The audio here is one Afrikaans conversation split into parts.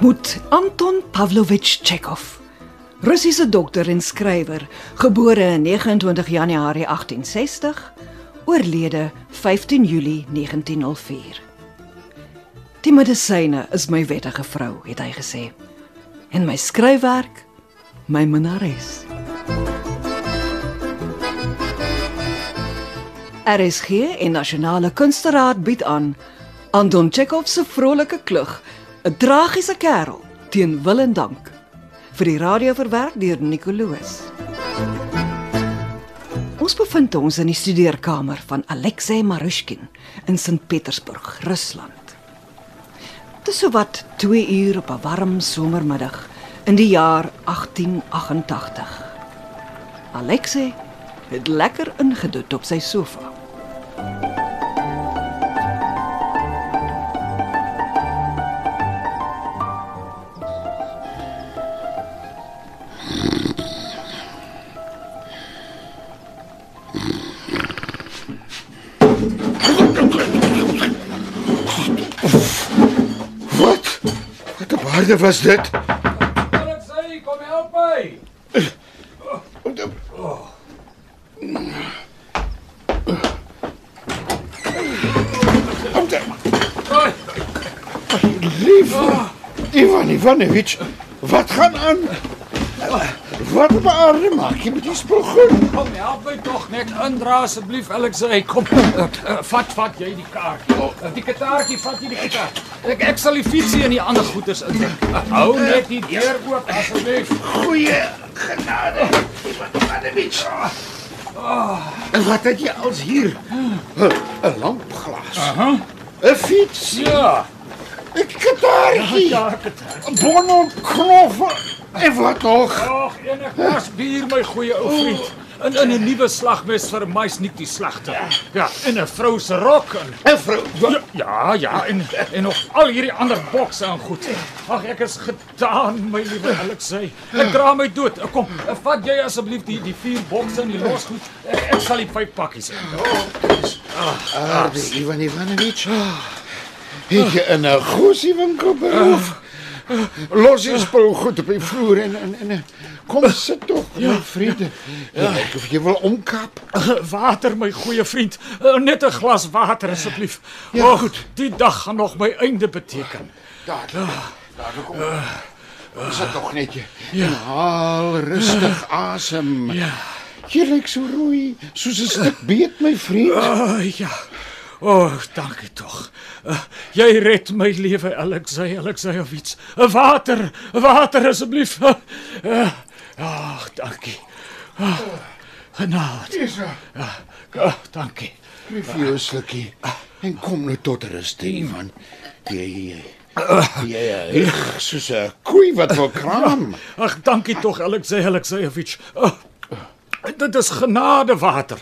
ontmoet Anton Pavlovich Chekhov. Russiese dokter en skrywer, gebore 29 Januarie 1860, oorlede 15 Julie 1904. Die medisyne is my wettige vrou, het hy gesê. En my skryfwerk, my minnares. RSG en Nasionale Kunsteraad bied aan Anton Chekhov se vrolike klug, 'n tragiese kerel teen wil en dank vir die radio verwerk deur Nicoloos. Ons bevind ons in die studeerkamer van Alexei Marushkin in Sint Petersburg, Rusland. Dit is sowat 2 uur op 'n warm somermiddag in die jaar 1888. Alexei het lekker ingedut op sy sofa. Wat 'n waarde was dit? Alexei, kom help my. Oi, Lieve Ivan Ivanovich, wat gaan aan? Wat op aarde maak jy met die spul goed? kom help my tog net indra asseblief Alexei. Kom. Uh, uh, vat vat jy die kaart. Uh, die kitaartjie vat jy die gitaar. Ek ek sal die fietsie en die ander goeders indruk. Uh, hou net die deur oop asseblief. Goeie genade, Ivan Ivanovich. En wat het jy als hier? 'n 'n lampglas. Aha. 'n Fiets, Ja. 'n gitaartjie, Ja. 'n bonnet knoffel. En wat nog? Ag, enig glas bier my goeie ou vriend. In in 'n nuwe slagmes vir Meisnik die slagter. Ja, en 'n vrou se rok en 'n Vrou. Ja, ja, ja, en en nog al hierdie ander bokse en goed. Ag, ek is gedaan, my liewe Alexei. Ek dra my dood. Kom, vat jy asseblief die die vier bokse en die losgoed. Ek, ek sal die vyf pakkies hê. Aarde Ivan Ivanovich. Jy in 'n gosiewinkel beroof? Los die spul goed op die vloer en en, en kom sit tog, my vriende. Ja. Ek of jy wil omkap. Water, my goeie vriend. Uh, Net 'n glas water asseblief. Ja, O, goed. Die dag gaan nog my einde beteken. Daar. Daar kom. Kom sit tog net jy. Ja. En haal rustig asem. Ja. Jy lyk so rooi, soos 'n stuk beet, my vriend. Oh, ja. O, oh, dankie tog. Uh, jy red my lewe, Alexei, Alexei of iets. 'n Water, water asseblief. Ag, uh, oh, dankie. Oh, genade. Dis Ja, oh, dankie. Geef jou 'n slukkie. En kom nou tot rus, Ivan. Jy jy. Jy jy soos 'n koei wat wil kraam. Ag, dankie tog, Alexei, Alexei of iets. Oh, dit is genadewater.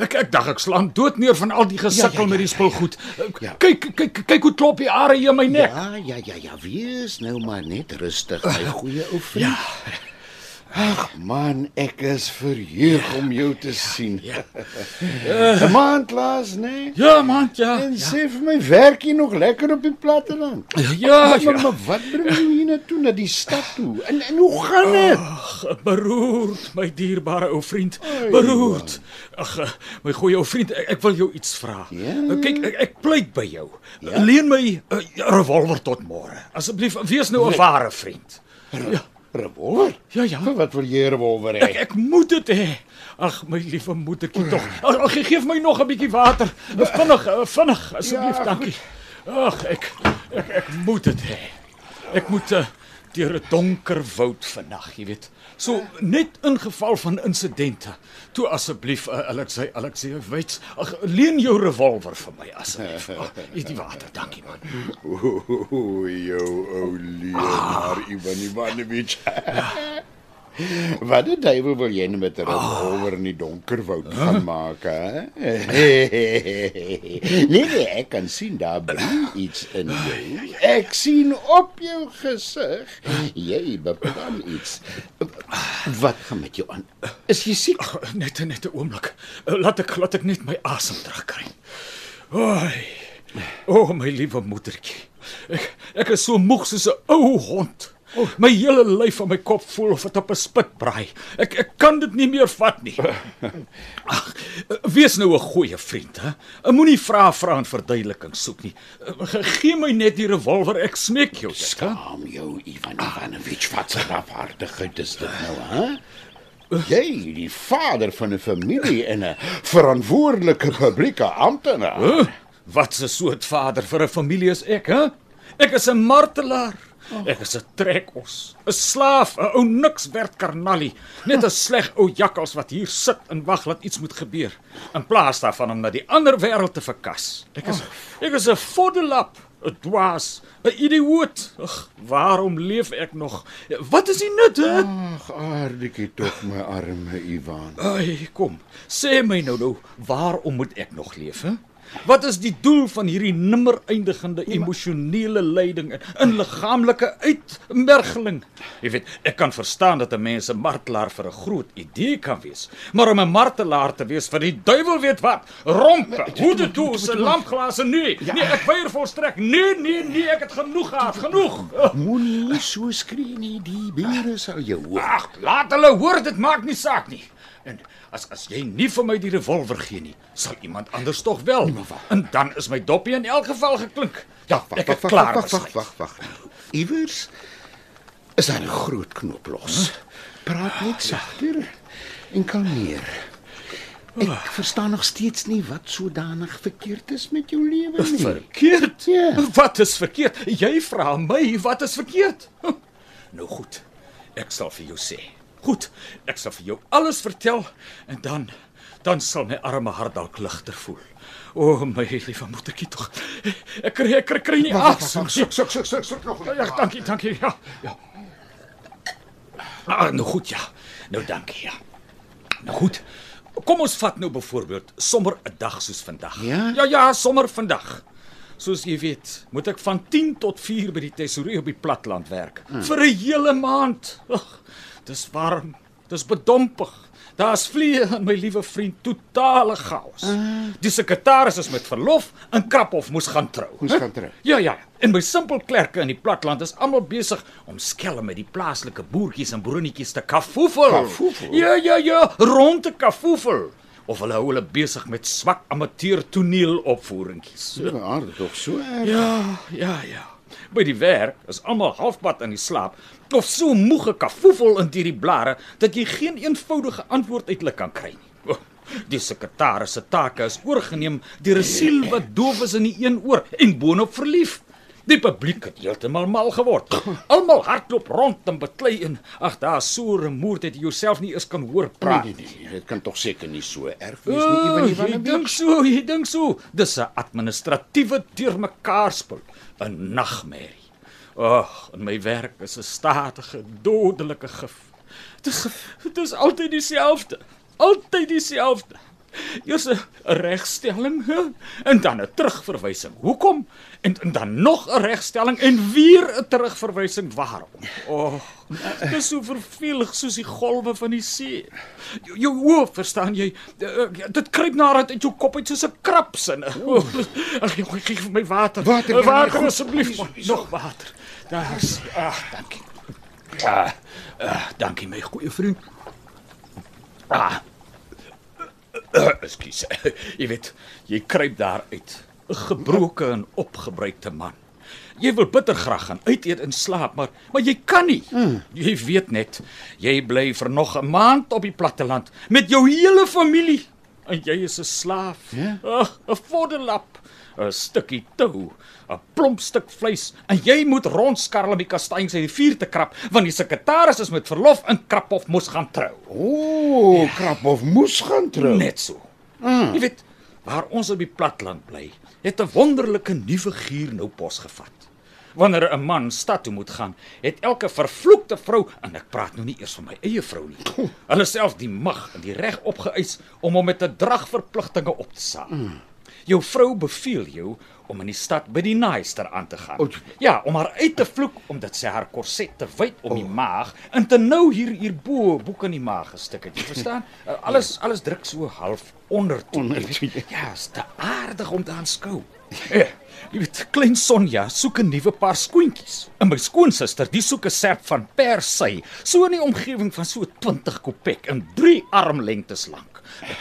Ek ek dink ek slaan dood neer van al die gesukkel Ja, ja, ja, met die ja, spulgoed. Ja. Kyk, kyk, kyk hoe klop die are hier in my nek. Ja, ja, ja, ja, wees nou maar net rustig, my goeie ou vriend. Ja. Ag man, ek is verheug om jou te sien. Ja. 'n Maand laas, nee. Ja, man, ja. En sê vir my, werk jy nog lekker op die platteland? Ja, maar, ja. maar, wat bring jou hier na toe na die stad toe? En en hoe gaan dit? Ag, beroerd, my dierbare ou vriend. Beroerd. Ag, eh, my goeie ou vriend, ek, ek wil jou iets vra. Ja? Kyk, ek, ek pleit by jou. Ja? Leen my 'n uh, revolver tot môre. Asseblief, wees nou 'n ware vriend. Ja. Revolver? Ja, ja. Vir wat wil jy 'n revolver Ek hê? ek moet dit hê. Ag my liewe moedertjie tog. Ag gee my nog 'n bietjie water. Vinnig, vinnig asseblief, Ja, dankie. Ag ek ek ek moet dit hê. Ek moet uh, deur 'n donker woud vannag, jy weet. So net in geval van insidente. Toe asseblief uh, Alexei weet. Ag leen jou revolver vir my asseblief. Hier die water, dankie man. O, jou ou Leonard Ivan Ivanovich. Wat die duiwel wil jy nou met 'n revolver in die donker woud gaan maak, hè? Nee, nee, ek kan sien daar bly iets in jou. Ek sien op jou gesig jy beplan iets. Wat gaan met jou aan? Is jy siek? Ag, Net net 'n oomblik. Uh, Laat ek laat ek net my asem terugkry. Oei. O, oh, my liewe moedertjie. Ek ek is so moeg soos 'n ou hond. My hele lyf en my kop voel of dit op 'n spit braai. Ek ek kan dit nie meer vat nie. Ag, wees nou 'n goeie vriend, hè. Moenie vra vra en verduideliking soek nie. Ge- Gee my net die revolver, ek smeek jou. Skaam jou Ivan Ivanovich, wat 'n afhartigheid is dit nou, hè? Jy, die vader van 'n familie en 'n verantwoordelike publieke amptenaar. Huh? Wat 'n soort vader vir 'n familie is ek, hè? Ek is 'n martelaar. Ek is 'n trekos, 'n slaaf, 'n ou niks werd karnallie, net 'n sleg ou jakkals wat hier sit en wag dat iets moet gebeur, in plaas daarvan om na die ander wêreld te verkas. Ek is ek is 'n voddelap, 'n dwaas, 'n idioot. Ag, waarom leef ek nog? Wat is die nut, hè? Ag, aardetjie tog my arme Ivan. Ai, kom. Sê my nou nou, waarom moet ek nog leef, hè? Wat is die doel van hierdie nimmer eindigende emosionele lyding en in liggaamlike uitmergeling? Jy weet, ek kan verstaan dat 'n mens 'n martelaar vir 'n groot idee kan wees, maar om 'n martelaar te wees vir die duiwel weet wat, rompe, hoede toe, se lampglase nee. Nee, ek weier volstrek. Nee, nee, nee, ek het genoeg gehad, genoeg. Moenie so skree nie, die bure sal jou hoor. Ag, laat hulle hoor, dit maak nie saak nie. En as as jy nie vir my die revolver gee nie, sal iemand anders tog wel. En dan is my doppie in elk geval geklink. Ja, het klaar. wag, besluit. wag, wag, wag. Iewers is daar 'n groot knop los. Praat net sagter en kalmeer. Ek verstaan nog steeds nie wat sodanig verkeerd is met jou lewe nie. Verkeerd? Ja. Wat is verkeerd? Jy vra my wat is verkeerd? Nou goed. Ek sal vir jou sê. Goed, ek sal vir jou alles vertel en dan dan sal my arme hart dalk ligter voel. O, oh, my liewe moedertjie tog. Ek kry ek kry, kry nie asem. Suk suk suk suk suk nog. Ja, dankie, dankie. Ja. Ja. Ah, nou goed ja. Nou dankie ja. Nou goed. Kom ons vat nou byvoorbeeld sommer 'n dag soos vandag. Ja? Ja, ja, sommer vandag. Soos jy weet, moet ek van 10 tot 4 by die tesourier op die platland werk hmm. vir 'n hele maand. Ag, dis warm, dis bedompig. Daar's vliee en my liewe vriend totale chaos. Uh. Die sekretaris is met verlof en Kraphof moes gaan trou. Moes gaan trou. Ja ja, en my simpel klerke in die platland is almal besig om skelm met die plaaslike boertjies en broenetjies te kafoefel. Kafoefel? Ja ja ja, rond te kafoefel. Of hulle hou hulle besig met swak amateur toneelopvoeringkies. Ja, aardig tog so erg. Ja, ja, ja. By die werk is almal halfpad in die slaap of so moeg gekafoefel in hierdie blare dat jy geen eenvoudige antwoord uit hulle kan kry nie. O, Die sekretaris se take is oorgeneem deur 'n siel wat doof is in die een oor en boonop verlief. Die publiek het heeltemal mal geword. Almal hardloop rond en beklei en ag daar so remoer dat jy jouself nie eens kan hoor praat. Nee, nee, nee, dit kan tog seker nie so erg wees nie, Ivan Oh, jy Ivanovich. dink so, jy dink so. Dis 'n administratiewe deurmekaarspel, 'n nagmerrie. Ag, in my werk is 'n statige, dodelike gif. Dis dis altyd dieselfde. Altyd dieselfde. Eers 'n regstelling en dan 'n terugverwysing. Hoekom? En, en dan nog 'n regstelling en weer 'n terugverwysing. Waarom? O, oh, dis so vervelig soos die golwe van die see. Jou, jou oë, verstaan jy? Uh, dit kruip nadat uit jou kop uit soos 'n krap sinne. Ag, jy gee vir my water. Water, ja, water asseblief. Nog water. Daar's. Ag, dankie. Ah, ah, dankie my goeie vriend. Ah. Ekskuus. Jy weet, jy kruip daar uit. 'n Gebroke en opgebreekte man. Jy wil bitter graag gaan uit eet en slaap, maar maar jy kan nie. Hmm. Jy weet net, jy bly vir nog 'n maand op die platteland met jou hele familie en jy is 'n slaaf. Ja. Ag, 'n voddelap, 'n stukkie tou, 'n plomp stuk vleis en jy moet rondskarrel om die kastanjes uit die vuur te krap want die sekretaris is met verlof en Kraphof moes gaan trou. O, Kraphof moes gaan trou. Net so. Mm. Jy weet, waar ons op die platland bly, het 'n wonderlike nuwe gier nou pos gevat. Wanneer 'n man stad toe moet gaan, het elke vervloekte vrou, en ek praat nou nie eers van my eie vrou nie, hulle self die mag en die reg opgeëis om hom met 'n dragverpligtinge op te saam. Mm. Jou vrou beveel jou om in die stad by die naaister aan te gaan. O. Ja, om haar uit te vloek omdat sy haar korset te wyd om die maag en te nou hier hierbo boek in die maag gestik het. Jy verstaan? Uh, Alles alles druk so half onder toe. Onder toe, ja. Ja, is te aardig om te aanskou. Ja, jy weet, klein Sonja soek 'n nuwe paar skoentjies. En my skoonsister, die soek 'n serp van persy, so in die omgewing van so 20 kopek en 3 armlengtes lank.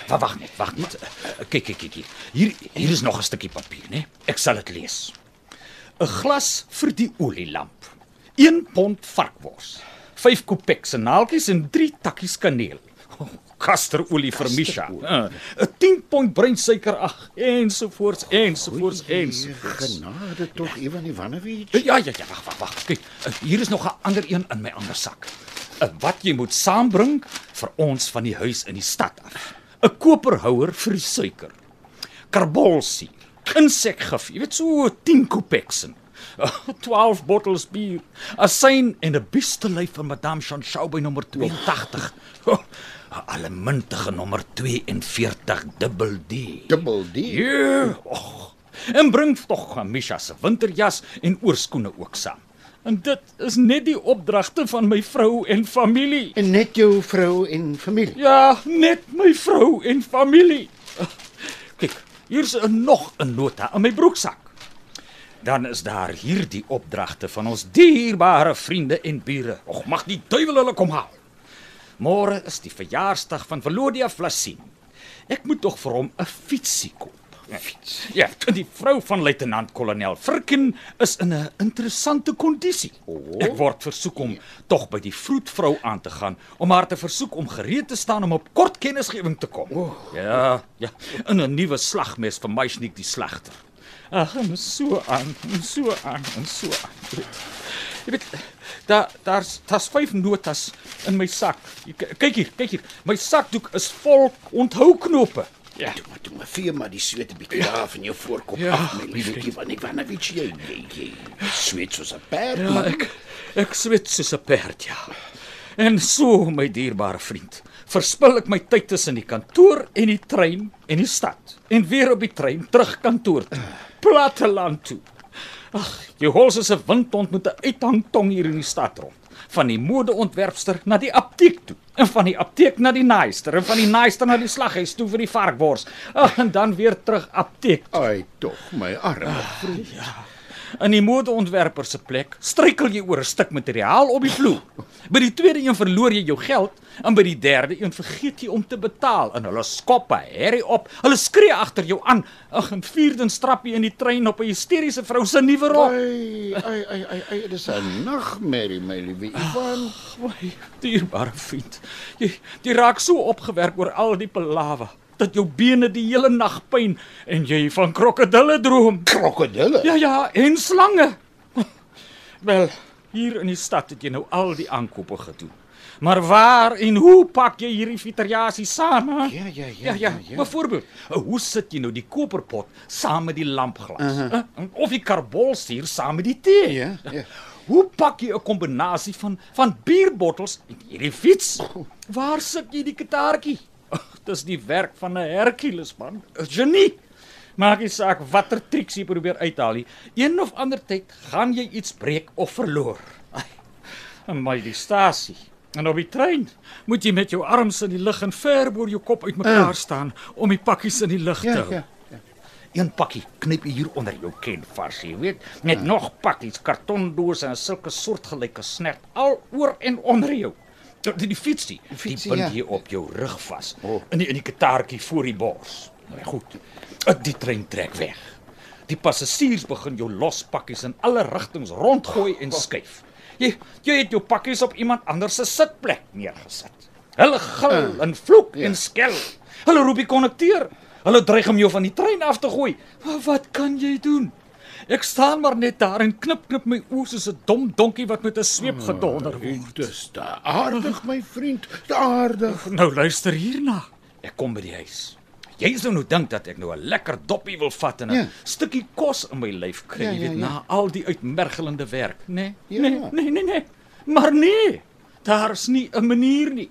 Wa- Wag net, wag net. Eh, Kyk, kyk, kyk hier. Hier is nog 'n stukkie papier, né? Ek sal dit lees. 'n Glas vir die olielamp. 1 pond varkwors. 5 kopek se naaltjies en 3 takkies kaneel. Oh, Kasterolie vir Misha. Uh, 'n 10 pond breinsuiker ag ensovoorts ensovoorts ensovoorts. Genade tog Ivan Ivanovic. Ja ja ja, wag wag wag. Kyk, eh, hier is nog 'n ander een in my ander sak. Wat jy moet saambring vir ons van die huis in die stad af. 'n Koperhouer vir die suiker. Karbolsie, insekgif, jy weet so 10 kopeksen. 12 bottels bier, asyn en 'n biestelyf van Madame Chanchau by nommer 82. Oh, 'n Allemintige nommer 42 dubbel D. Dubbel D. Ja, och. En bring tog Misha se winterjas en oorskoene ook saam. En dit is net die opdragte van my vrou en familie. En net jou vrou en familie. Ja, net my vrou en familie. Kyk, hier's nog 'n nota in my broeksak. Dan is daar hierdie opdragte van ons dierbare vriende en bure. Och, mag die duiwel hulle kom haal. Môre is die verjaarsdag van Velodia Flassin. Ek moet tog vir hom 'n fietsie koop. Fiets. Ja, die vrou van luitenant-kolonel Virken is in 'n interessante kondisie. Ek word versoek om tog by die vroedvrou aan te gaan om haar te versoek om gereed te staan om op kort kennisgewing te kom. Ja, ja, in 'n nuwe slagmes vir Meisnik die slegter. Ag, en so aan, en so aan, en so aan. Jy weet, daar daar's daar's vyf notas in my sak. Jy Kyk hier, kyk hier. My sakdoek is vol onthouknope. Ja. Toe maar toe maar vee maar die sweet 'n bietjie daar van jou voorkop Ja, af, my my liewe vriend. Ivan Ivanovic. Jy, jy, jy sweet soos 'n perd. Ja, man. ek ek swet soos 'n perd, ja. En so, my dierbare vriend, verspil ek my tyd tussen die kantoor en die trein en die stad en weer op die trein terug kantoor toe. Platteland toe. Ag, jy hols as 'n windhond met 'n uithangtong hier in die stad rond. Van die modeontwerpster na die apteek toe. En van die apteek na die naaister en van die naaister na die slaghuis toe vir die varkwors. Ag, en dan weer terug apteek Ai tog, my arme Ah. vriend. In die modeontwerper se plek struikel jy oor 'n stuk materiaal op die vloer. By die tweede een verloor jy jou geld en by die derde een vergeet jy om te betaal en hulle skop 'n herrie op. Hulle skree agter jou aan. Ag en vierde strap jy in die trein op 'n hysteriese vrou se nuwe rok. Ai, ai, ai, ai, ai, dis 'n nagmerrie, my liewe Ivan. My dierbare vriend. Jy jy raak so opgewerk oor al die palawe dat jou bene die hele nag pyn en jy van krokodille droom. Krokodille. Ja ja, en slange. Wel, hier in die stad het jy nou al die aankope gedoen. Maar waar en hoe pak jy hierdie fiteriasie saam? hè? Ja, ja, ja, ja, ja. ja, ja. Byvoorbeeld, hoe sit jy nou die koperpot saam met die lampglas? Uh -huh. Of die karbolsuur saam met die tee? Ja, ja. Hoe pak jy 'n kombinasie van van bierbottels en hierdie fiets? Waar sit jy die kitaartjie? Ag, Dis die werk van 'n Hercules man, 'n genie. Maak nie saak watter triks jy probeer uithaal nie. Een of ander tyd gaan jy iets breek of verloor. Ai. Die stasie. En op die trein moet jy met jou arms in die lug en ver bo jou kop uitmekaar uh. staan om die pakkies in die lug te Ja, hou. ja. Een pakkie knyp jy hier onder jou ken vars, jy weet, met ja. nog pakkies, kartondose en sulke soortgelyke snert al oor en onder jou. Die, die, die fietsie, die, fietsie, bind ja. jy op jou rug vas. Oh. In die in die kitaartjie voor die bors. Nou goed. Ek die trein trek weg. Die passasiers begin jou los pakkies in alle rigtings rondgooi en skuif. Jy jy het jou pakkies op iemand anders se sitplek neergesit. Hulle gil en vloek ja. en skel. Hulle roep die konnekteur. Hulle dreig om jou van die trein af te gooi. Maar wat kan jy doen? Ek staan maar net daar en knip knip my oë soos 'n dom donkie wat met 'n sweep gedonder word. Dis te aardig, my vriend. Te aardig. Nou luister hierna. Ek kom by die huis. Jy sou nou dink dat ek nou 'n lekker doppie wil vat en 'n Ja. stukkie kos in my lyf kry, Ja, jy ja, weet, ja. na al die uitmergelende werk, né? Nee, Ja. nee, nee, nee, nee. Maar nee. Daar's nie 'n manier nie.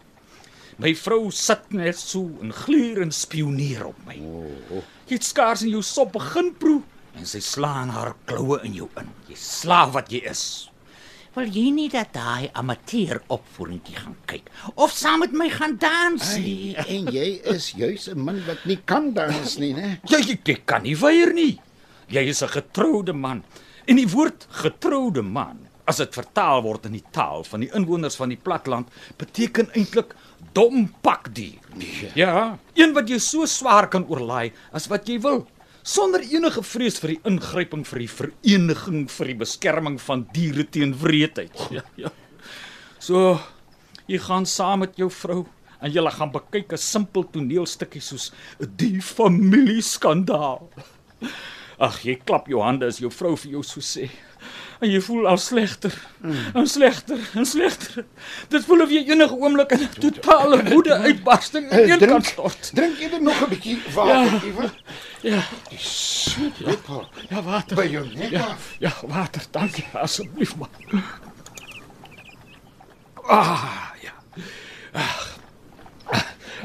My vrou sit net so en gluur en spioneer op my. Jy het skaars in jou sop begin proe en sy slaan haar kloue in jou in. Jy slaaf wat jy is. Wil jy nie dat daai amateur opvoeringkie gaan kyk of saam met my gaan dans nie? Hey, en jy is juis 'n man wat nie kan dans nie, né? Jy, jy, jy kan nie weier nie. Jy is 'n getroude man. En die woord getroude man, as dit vertaal word in die taal van die inwoners van die platland, beteken eintlik dom pakdier. Ja, een wat jy so swaar kan oorlaai as wat jy wil, sonder enige vrees vir die ingryping vir die vereniging vir die beskerming van diere teen wreedheid. Ja, ja. So jy gaan saam met jou vrou en julle gaan bekyk 'n simpel toneelstukkie soos die familieskandaal. Ag, jy klap jou hande as jou vrou vir jou so sê. En jy voel al slegter. Mm. En slegter, en slegter. Dit voel of jy enige oomblik in 'n totale woede uitbarsting in een kant stort. Drink eerder nog 'n bietjie water, Ivan. Ja, Die soet lepel ja, water. by jou nek Ja, ja, water, dankie asseblief man. Ah, ja. Ag.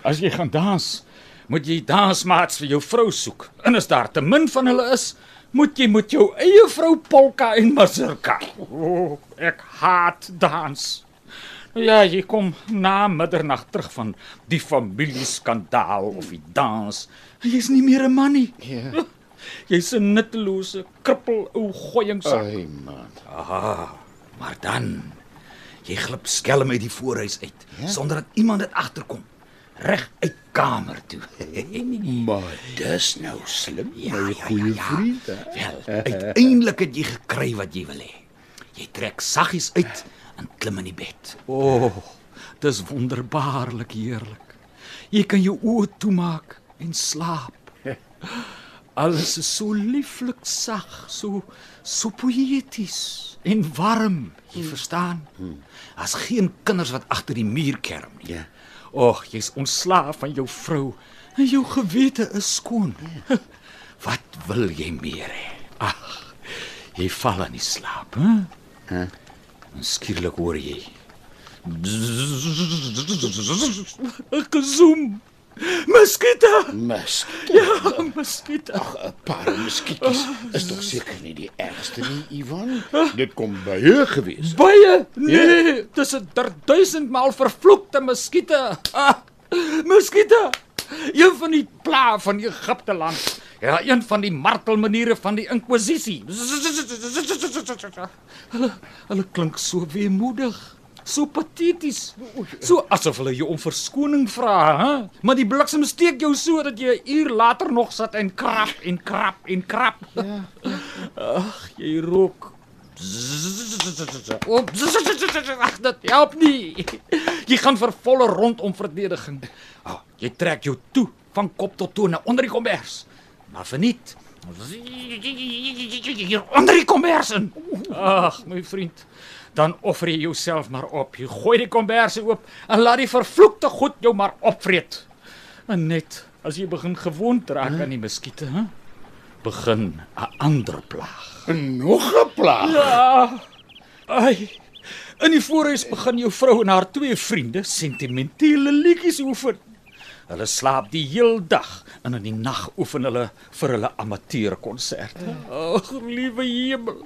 As jy gaan dans, moet jy dansmaats vir jou vrou soek. En as daar te min van hulle is, moet jy met jou eie vrou polka en mazurka. O, oh, ek haat dans. Ja, jy kom na middernag terug van die familieskandaal of die dans. Jy's nie meer 'n man nie. Ja. Jy's 'n nuttelose, krippel ou gooiingsak. Ai man. Maar dan jy glip skelm uit die voorhuis uit ja? sonder dat iemand dit agterkom. Reg uit kamer toe. Maar dis nou slim, Ja, my ja, goeie ja, ja. vriend. hè? Wel, uiteindelik het jy gekry wat jy wil hê. Jy trek saggies uit en klim in die bed. O, oh, dis wonderbaarlik heerlik. Jy kan jou oë toemaak en slaap. Alles is so lieflik sag, so so poëties en warm, jy verstaan? As geen kinders wat agter die muur kerm nie. Ja. Och, jy's ontslaaf van jou vrou en jou gewete is skoon. Wat wil jy meer hê? Ag, jy val in die slaap, hè? Hæ? En skielik hoor jy gezoem. Muskiete. Mis. Ja, muskiete. 'n Paar muskietjies is tog seker nie die ergste nie, Ivan. Dit kom baie gewees. Baie. Nee, dis 'n duisend maal vervloekte muskiete. Ah, muskiete. Een van die pla van Egipte land. Ja, een van die martelmaniere van die inkwisisie. Hulle hulle klink so weemoedig. So pateties. So asof hulle jou om verskoning vra, hè? Maar die bliksem steek jou so dat jy 'n uur later nog sit en krap en krap en krap. Ja. Ag, jy rook. Op. Ag, dit help nie. Jy gaan vir volle rondom verdediging. Oh, jy trek jou toe van kop tot tone onder die kombers. Maar verniet. Hier onder die kombers in. Ag, my vriend, dan offer jy jouself maar op. Jy gooi die komberse oop en laat die vervloekte goed jou maar opvreet. En net as jy begin gewoond raak aan die muskiete, hè, begin 'n ander plaag. Nog 'n plaag. Ja. Ai. In die voorhuis begin jou vrou en haar twee vriende sentimentele liedjies oefen. Hulle slaap die heel dag en in die nag oefen hulle vir hulle amateurkonserte. Ag, liewe hemel.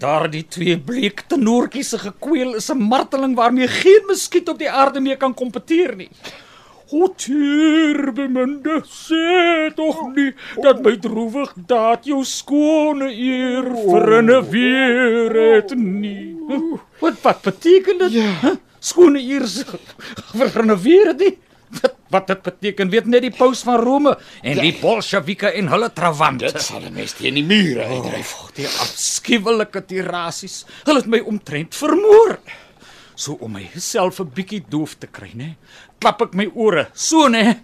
Daar die twee bleek tenoortjies se gekweel is 'n marteling waarmee geen muskiet op die aarde mee kan kompeteer nie. O turbemende, sê tog nie dat my droewig daad jou skone eer verneweer het nie. Wat wat beteken dit? Ja. Skone eer verneweer het nie? Wat wat dit beteken weet net die paus van Rome en die bolsjewieke en hulle trawante. Dit sal 'n mens teen die mure uitdryf. Oh, die afskuwelike tirasies. Hulle het my omtrent vermoor. So om myself 'n bietjie doof te kry, nê? Klap ek my ore. So nê.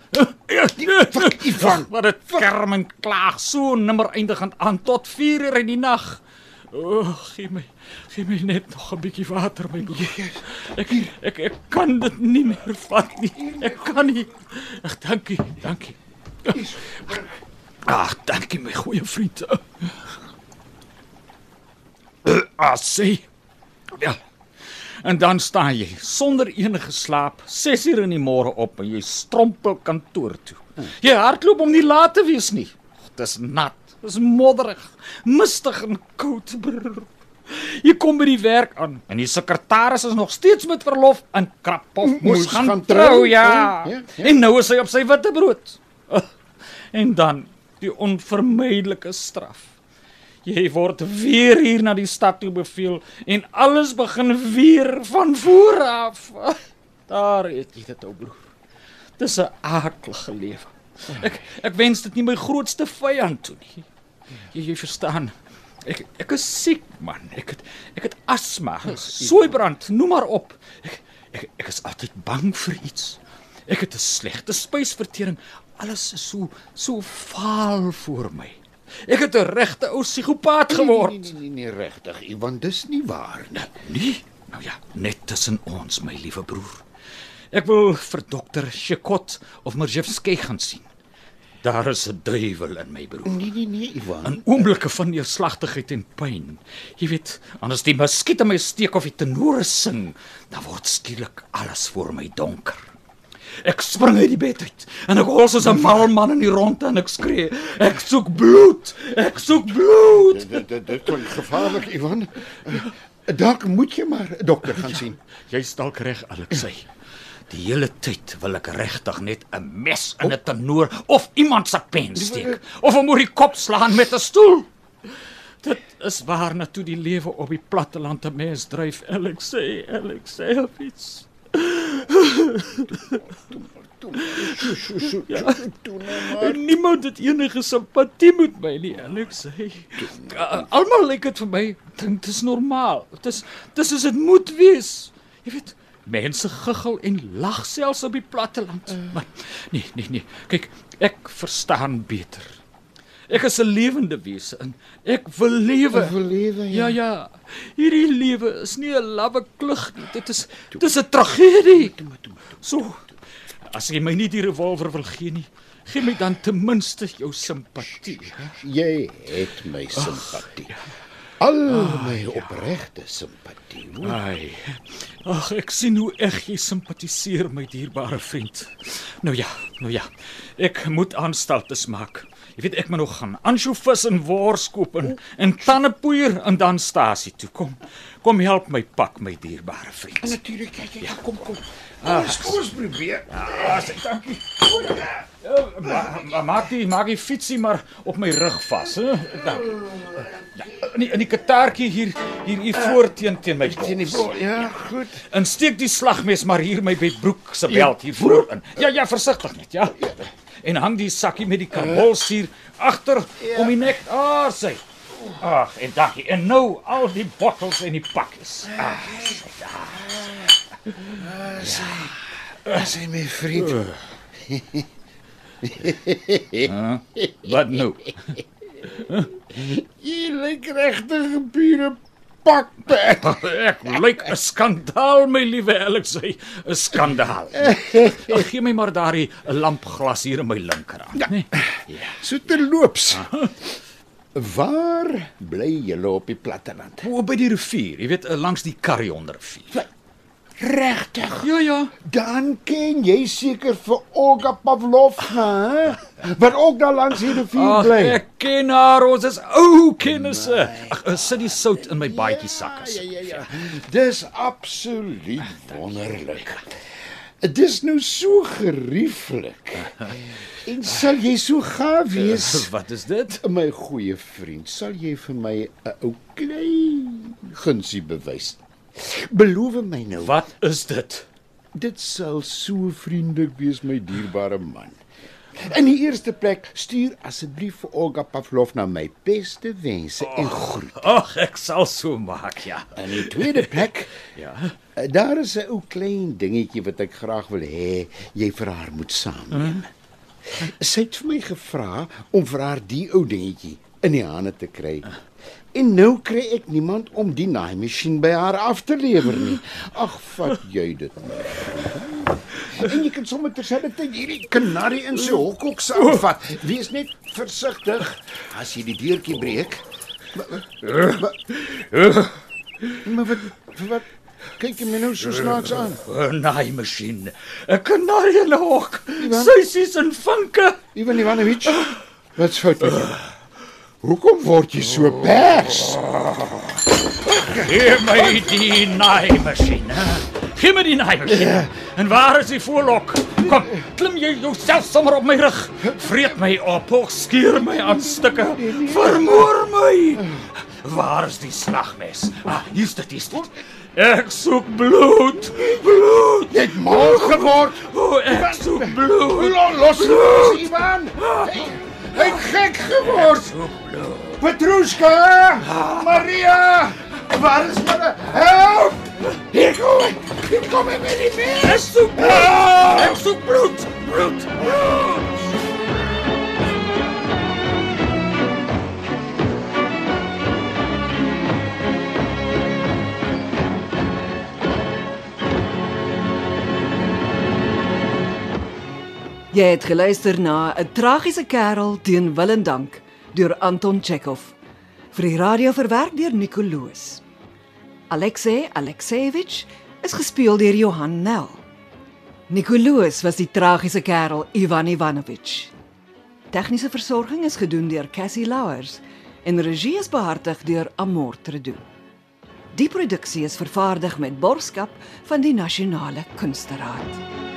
Fuck, Ivan. Wat dit kerm en klaag so nimmer eindigend aan tot 4 uur in die nag. O, oh, gee my gee my net nog 'n bietjie water my broer. Ek ek ek kan dit nie meer vat nie. Ek kan nie. Ag, dankie, dankie. Ag, dankie my goeie vriend. Ah, sê. Ja. En dan staan jy sonder enige slaap 6 uur in die môre op en jy strompel kantoor toe. Jy hardloop om nie laat te wees nie. Dis nat, dis modderig, mistig en koud. Brrr. Jy kom by die werk aan en die sekretaris is nog steeds met verlof en Krapov moes Moes gaan, gaan trou, trou, ja. ja, ja. En nou is hy op sy witbrood. En dan die onvermydelike straf. Jy word weer hier na die stad toe beveel en alles begin weer van voor af. Daar het jy dit ou broer. Dis 'n aardige lewe. Ek ek wens dit nie my grootste vyand toe nie. Jy, jy verstaan. Ek ek is siek man. Ek het ek het asma, soeibrand, noem maar op. Ek ek ek is altyd bang vir iets. Ek het 'n slegte spysvertering. Alles is so so vaal voor my. Ek het 'n regte ou psigopaat geword. Nee, nee, nee, nee regtig, Ivan, dis nie waar nie. Nee, nou ja, net tussen ons, my liewe broer. Ek wil vir dokter Shekot of Merjevsky gaan sien. Daar is 'n duiwel in my broer. Nee, nee, nee, Ivan. In oomblikke van neerslagtigheid en pyn. Jy weet, anders die muskiet in my steek of die tenore sing, dan word skielik alles voor my donker. Ek spring uit die bed uit en ek hol soos 'n mal man in die ronde en ek skree, ek soek bloed, ek soek bloed. Dit dit dit klink gevaarlik, Ivan. Dalk moet jy maar 'n dokter gaan sien. Jy's dalk reg, Alexei. Die hele tyd wil ek regtig net 'n mes in 'n tenoor of iemand se pen steek of hom oor die kop slaan met 'n stoel. Dit is waar na toe die lewe op die platteland 'n mens dryf, Alexei, Alexeyevich. Sjoe, sjoe, sjoe. Ja. Toe nou maar. En niemand het enige simpatie met my nie, Alexei. Uh, Almal lyk dit vir my dink dit is normaal. Dit is dis is dit moet wees. Jy weet, mense giggel en lag selfs op die platteland. Uh. Maar nee, nee, nee. Kyk, ek verstaan beter. Ek is 'n lewende wese en ek wil lewe. Wil lewe, Ja ja. Hierdie lewe is nie 'n lawwe klug nie. Dit is dis 'n tragedie. So as jy my nie die revolver wil gee nie, gee my dan ten minste jou simpatie. Jy het my simpatie. Al my opregte simpatie. Ai. Ag, ek sien hoe eg jy simpatiseer my dierbare vriend. Nou ja, nou ja. Ek moet aanstaltes maak. Jy weet ek moet nog gaan ansjovis en wors koop en, en tandepoeier en dan stasie toe kom. Kom help my pak my dierbare vriend. Natuurlik, ja, ja, ja, kom kom. Ah, kom ons probeer. Ah, sê dankie. Ja, ma- ma- maak die maak die fietsie maar op my rug vas, hè? Dankie. Ja, in die, in die kataartjie hier hier hier voor teen teen my Sien die bo- Ja, goed. En steek die slagmes maar hier my by broek se beld hier voor in. Ja ja, versigtig net, ja. En hang die sakkie met die karbols hier agter om die nek. Ah, sê. Ag, en dankie. En nou al die bottels en die pakkies. Ah, As hy my vriend. wat nou? Jy lyk regtig 'n pure pakpet. Ek lyk 'n skandaal, my liewe Alexei, 'n skandaal. Ag, gee my maar daardie lampglas hier in my linkerhand, né? So terloops. Waar bly julle op die platteland? O, by die rivier, jy weet, langs die Karrion rivier. Regtig? Ja, ja. Dan ken jy seker vir Olga Pavlovna, hè? Wat ook daar langs die rivier Ag, bly. ek ken haar, ons is ou kennisse. Ag, eh, sit die sout in my baadjie sak as. Ja, ja, ja. Dis absoluut wonderlik. Dis nou so gerieflik. En sal jy so gaaf wees? Wat is dit? My goeie vriend, sal jy vir my 'n ou klein gunsie bewys? Beloof my nou. Wat is dit? Dit sal so vriendelik wees, my dierbare man. In die eerste plek, stuur asseblief vir Olga Pavlovna my beste wense en groet. Ag, ek sal so maak, ja. In die tweede plek, Ja. eh, daar is 'n ou klein dingetjie wat ek graag wil hê jy vir haar moet saamneem. Sy het vir my gevra om vir haar die ou dingetjie in die hande te kry. En nou kry ek niemand om die naaimasjien by haar af te lewer nie. Ag, vat jy dit maar. En jy kan sommer terselfdertyd hierdie kanarie in sy hok ook saamvat. Wees net versigtig as jy die deurtjie breek. Maar, wat wat Kyk jy my nou so snaaks aan. 'n naaimasjien, 'n kanariehok, suisies en vinke. Ivan Ivanovic, wat's fout met jou? Hoekom word jy so pers? Gee my die naaimasjien. Gee my die naaimasjien. En waar is die voorlok? Kom, klim jy jouself sommer op my rug. Vreet my op, of skeer my aan stukke. Vermoor my. Waar is die slagmes? Ah, hier's dit, hier's dit. Ek soek bloed. Bloed. Jy het mal geword. O, ek soek bloed. Lo- Los los Ivan. Hy hy het gek geword. Petrushka! Maria! Waar is julle? Help! Hier kom ek. Hier kom ek met die mes. Ek soek bloed. Ek soek bloed. Bloed. bloed. Jy het geluister na 'n tragiese kerel teen wil en dank deur Anton Chekhov. Vir die radio verwerk deur Nicoloos. Alexei Alexeyevich is gespeel deur Johan Nel. Nicoloos was die tragiese kerel Ivan Ivanovich. Tegniese versorging is gedoen deur Cassie Louwers en regie is behartig deur Amor Tredu. Die produksie is vervaardig met borgskap van die Nasionale Kunsteraad.